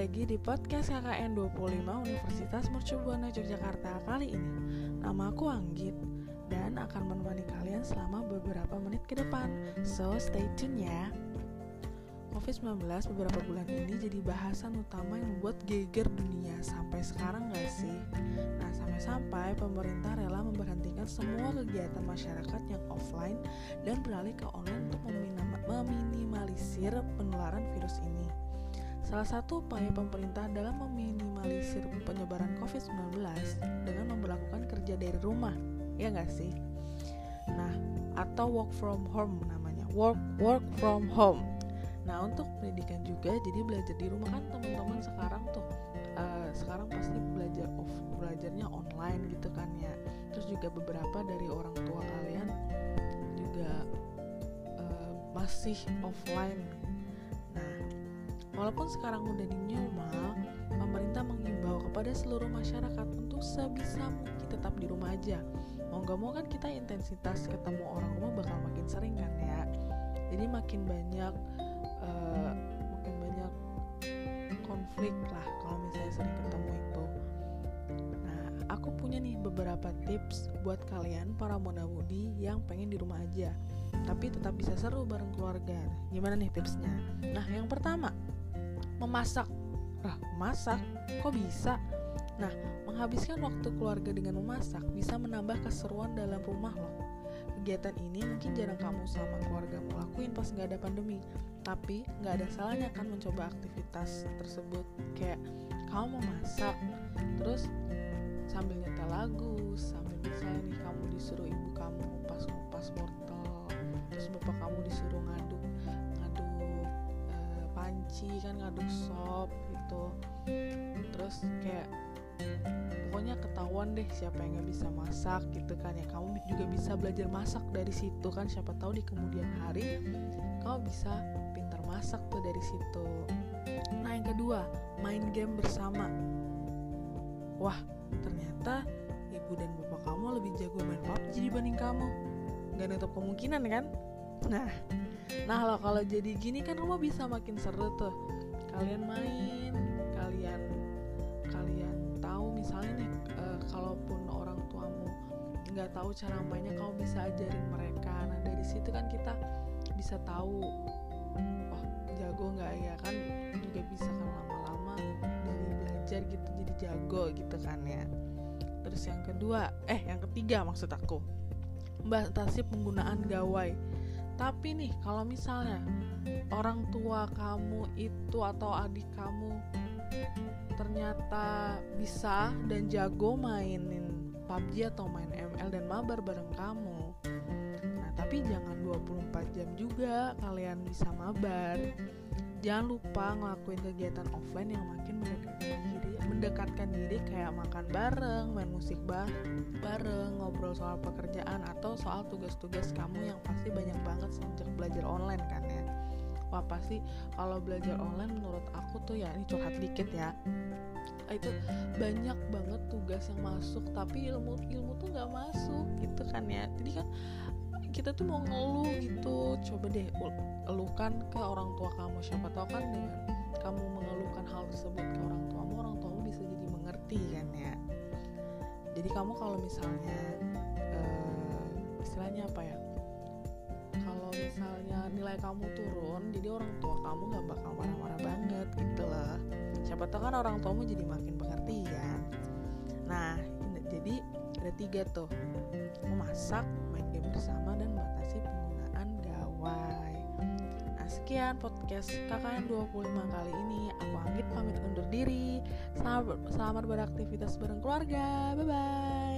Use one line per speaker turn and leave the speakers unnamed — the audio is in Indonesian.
lagi di podcast KKN 25 Universitas Mercubuana Yogyakarta kali ini. Nama aku Anggit dan akan menemani kalian selama beberapa menit ke depan. So stay tune ya. COVID-19 beberapa bulan ini jadi bahasan utama yang membuat geger dunia. Sampai sekarang gak sih? Nah sampai-sampai pemerintah rela memberhentikan semua kegiatan masyarakat yang offline dan beralih ke online untuk meminimalisir penularan virus ini Salah satu upaya pemerintah dalam meminimalisir penyebaran COVID-19 dengan memperlakukan kerja dari rumah, ya nggak sih? Nah, atau work from home namanya, work work from home. Nah, untuk pendidikan juga, jadi belajar di rumah kan teman-teman sekarang tuh, uh, sekarang pasti belajar off, belajarnya online gitu kan ya. Terus juga beberapa dari orang tua kalian juga uh, masih offline Walaupun sekarang udah di normal, pemerintah mengimbau kepada seluruh masyarakat untuk sebisa mungkin tetap di rumah aja. Mau gak mau kan kita intensitas ketemu orang rumah bakal makin sering kan ya. Jadi makin banyak uh, makin banyak konflik lah kalau misalnya sering ketemu itu. Nah, aku punya nih beberapa tips buat kalian para muda-mudi yang pengen di rumah aja tapi tetap bisa seru bareng keluarga. Gimana nih tipsnya? Nah, yang pertama, memasak. Lah, memasak? Kok bisa? Nah, menghabiskan waktu keluarga dengan memasak bisa menambah keseruan dalam rumah loh. Kegiatan ini mungkin jarang kamu sama keluarga mau lakuin pas nggak ada pandemi, tapi nggak ada salahnya kan mencoba aktivitas tersebut. Kayak kamu mau masak, terus sambil nyetel lagu, sambil misalnya nih kamu disuruh ibu kamu ngupas-ngupas wortel, terus bapak kamu disuruh ngaduk panci kan ngaduk sop gitu. Terus kayak pokoknya ketahuan deh siapa yang nggak bisa masak gitu kan ya. Kamu juga bisa belajar masak dari situ kan siapa tahu di kemudian hari kamu bisa pintar masak tuh dari situ. Nah yang kedua main game bersama. Wah ternyata ibu dan bapak kamu lebih jago main PUBG dibanding kamu. Nggak nutup kemungkinan kan? Nah nah lo kalau jadi gini kan rumah bisa makin seru tuh. Kalian main kalian kalian tahu misalnya nih uh, kalaupun orang tuamu nggak tahu cara mainnya kamu bisa ajarin mereka. Nah dari situ kan kita bisa tahu oh jago nggak ya? Kan jago gitu kan ya. Terus yang kedua eh yang ketiga maksud aku. Batasi penggunaan gawai. Tapi nih kalau misalnya orang tua kamu itu atau adik kamu ternyata bisa dan jago mainin PUBG atau main ML dan mabar bareng kamu. Nah tapi jangan 24 jam juga kalian bisa mabar jangan lupa ngelakuin kegiatan offline yang makin mendekatkan diri mendekatkan diri kayak makan bareng main musik bareng ngobrol soal pekerjaan atau soal tugas-tugas kamu yang pasti banyak banget sejak belajar online kan ya. Wah pasti kalau belajar online menurut aku tuh ya ini curhat dikit ya itu banyak banget tugas yang masuk tapi ilmu ilmu tuh nggak masuk gitu kan ya. Jadi kan kita tuh mau ngeluh gitu. Coba deh elukan ke orang tua kamu. Siapa tahu kan dengan kamu mengeluhkan hal tersebut ke orang tuamu orang tuamu bisa jadi mengerti kan ya. Jadi kamu kalau misalnya uh, istilahnya apa ya? Kalau misalnya nilai kamu turun jadi orang tua kamu nggak bakal marah-marah banget gitu loh. Siapa tahu kan orang tuamu jadi makin pengertian nah jadi ada tiga tuh. Memasak sekian podcast KKN 25 kali ini. Aku Anggit pamit undur diri. Selamat, selamat beraktivitas bareng keluarga. Bye bye